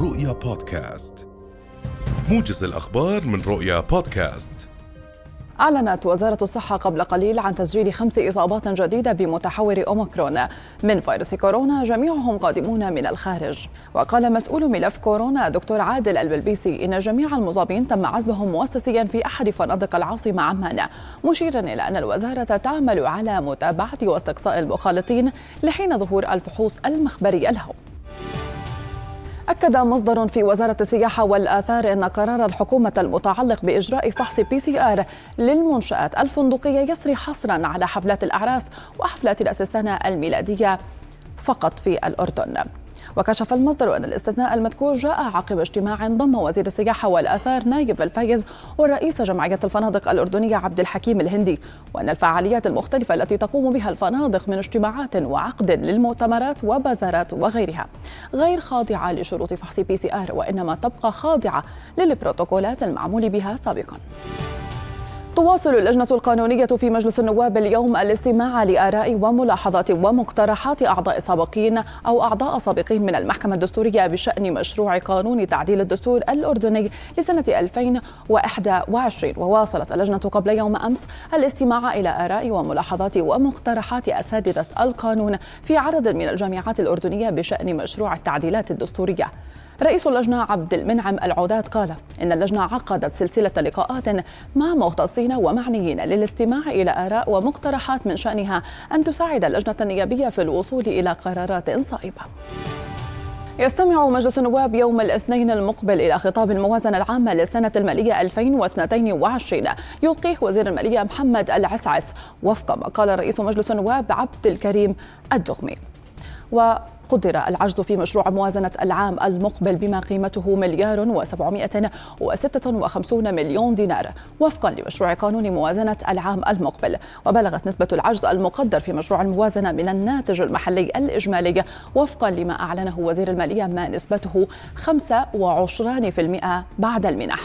رؤيا بودكاست. موجز الأخبار من رؤيا بودكاست. أعلنت وزارة الصحة قبل قليل عن تسجيل خمس إصابات جديدة بمتحور أوميكرون. من فيروس كورونا جميعهم قادمون من الخارج. وقال مسؤول ملف كورونا دكتور عادل البلبيسي إن جميع المصابين تم عزلهم مؤسسيا في أحد فنادق العاصمة عمان. مشيرا إلى أن الوزارة تعمل على متابعة واستقصاء المخالطين لحين ظهور الفحوص المخبرية لهم. أكد مصدر في وزارة السياحة والآثار أن قرار الحكومة المتعلق بإجراء فحص PCR للمنشآت الفندقية يسري حصرا على حفلات الأعراس وحفلات رأس السنة الميلادية فقط في الأردن. وكشف المصدر أن الاستثناء المذكور جاء عقب اجتماع ضم وزير السياحة والآثار نايف الفايز ورئيس جمعية الفنادق الأردنية عبد الحكيم الهندي وأن الفعاليات المختلفة التي تقوم بها الفنادق من اجتماعات وعقد للمؤتمرات وبازارات وغيرها غير خاضعة لشروط فحص PCR وإنما تبقى خاضعة للبروتوكولات المعمول بها سابقاً. تواصل اللجنة القانونية في مجلس النواب اليوم الاستماع لآراء وملاحظات ومقترحات أعضاء سابقين أو أعضاء سابقين من المحكمة الدستورية بشأن مشروع قانون تعديل الدستور الأردني لسنة 2021 وواصلت اللجنة قبل يوم أمس الاستماع إلى آراء وملاحظات ومقترحات أساتذة القانون في عدد من الجامعات الأردنية بشأن مشروع التعديلات الدستورية. رئيس اللجنة عبد المنعم العودات قال إن اللجنة عقدت سلسلة لقاءات مع مختصين ومعنيين للاستماع إلى آراء ومقترحات من شأنها أن تساعد اللجنة النيابية في الوصول إلى قرارات صائبة. يستمع مجلس النواب يوم الاثنين المقبل إلى خطاب الموازنة العامة للسنة المالية 2022 يلقيه وزير المالية محمد العسعس وفق ما قال رئيس مجلس النواب عبد الكريم الدغمي. و قدر العجز في مشروع موازنة العام المقبل بما قيمته مليار وسبعمائة وستة وخمسون مليون دينار وفقا لمشروع قانون موازنة العام المقبل. وبلغت نسبة العجز المقدر في مشروع الموازنة من الناتج المحلي الإجمالي وفقا لما أعلنه وزير المالية ما نسبته 25% بعد المنح.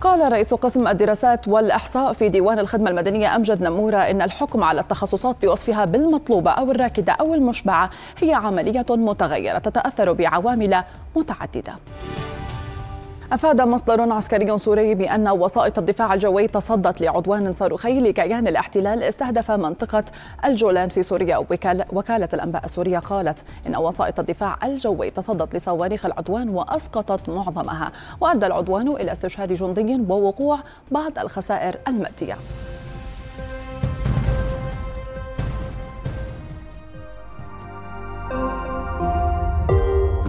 قال رئيس قسم الدراسات والإحصاء في ديوان الخدمة المدنية أمجد نمورة إن الحكم على التخصصات بوصفها بالمطلوبة أو الراكدة أو المشبعة هي عملية متغيرة تتأثر بعوامل متعددة. أفاد مصدر عسكري سوري بأن وسائط الدفاع الجوي تصدت لعدوان صاروخي لكيان الاحتلال استهدف منطقة الجولان في سوريا. وكالة الأنباء السورية قالت إن وسائط الدفاع الجوي تصدت لصواريخ العدوان وأسقطت معظمها. وأدى العدوان إلى استشهاد جندي ووقوع بعض الخسائر المادية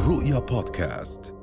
رؤيا بودكاست.